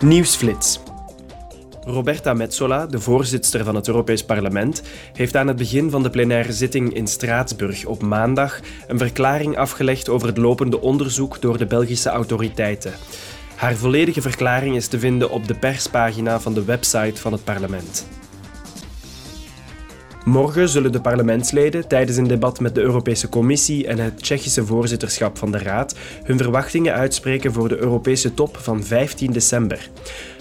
Nieuwsflits. Roberta Metsola, de voorzitter van het Europees Parlement, heeft aan het begin van de plenaire zitting in Straatsburg op maandag een verklaring afgelegd over het lopende onderzoek door de Belgische autoriteiten. Haar volledige verklaring is te vinden op de perspagina van de website van het parlement. Morgen zullen de parlementsleden tijdens een debat met de Europese Commissie en het Tsjechische voorzitterschap van de Raad hun verwachtingen uitspreken voor de Europese top van 15 december.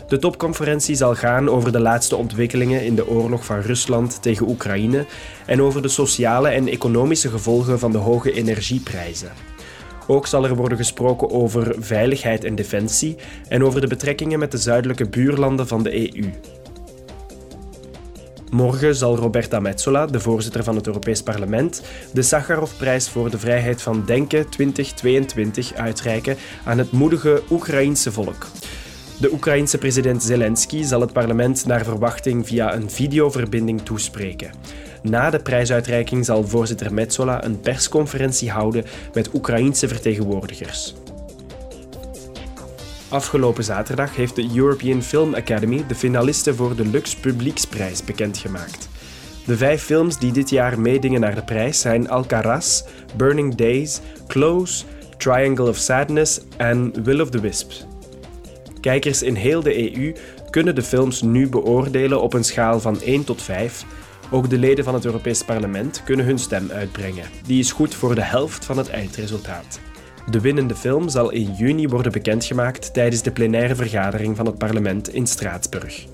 De topconferentie zal gaan over de laatste ontwikkelingen in de oorlog van Rusland tegen Oekraïne en over de sociale en economische gevolgen van de hoge energieprijzen. Ook zal er worden gesproken over veiligheid en defensie en over de betrekkingen met de zuidelijke buurlanden van de EU. Morgen zal Roberta Metsola, de voorzitter van het Europees Parlement, de Sakharovprijs voor de vrijheid van denken 2022 uitreiken aan het moedige Oekraïense volk. De Oekraïense president Zelensky zal het parlement naar verwachting via een videoverbinding toespreken. Na de prijsuitreiking zal voorzitter Metsola een persconferentie houden met Oekraïense vertegenwoordigers. Afgelopen zaterdag heeft de European Film Academy de finalisten voor de Lux Publieksprijs bekendgemaakt. De vijf films die dit jaar meedingen naar de prijs zijn Alcaraz, Burning Days, Close, Triangle of Sadness en Will of the Wisp. Kijkers in heel de EU kunnen de films nu beoordelen op een schaal van 1 tot 5. Ook de leden van het Europees Parlement kunnen hun stem uitbrengen. Die is goed voor de helft van het eindresultaat. De winnende film zal in juni worden bekendgemaakt tijdens de plenaire vergadering van het parlement in Straatsburg.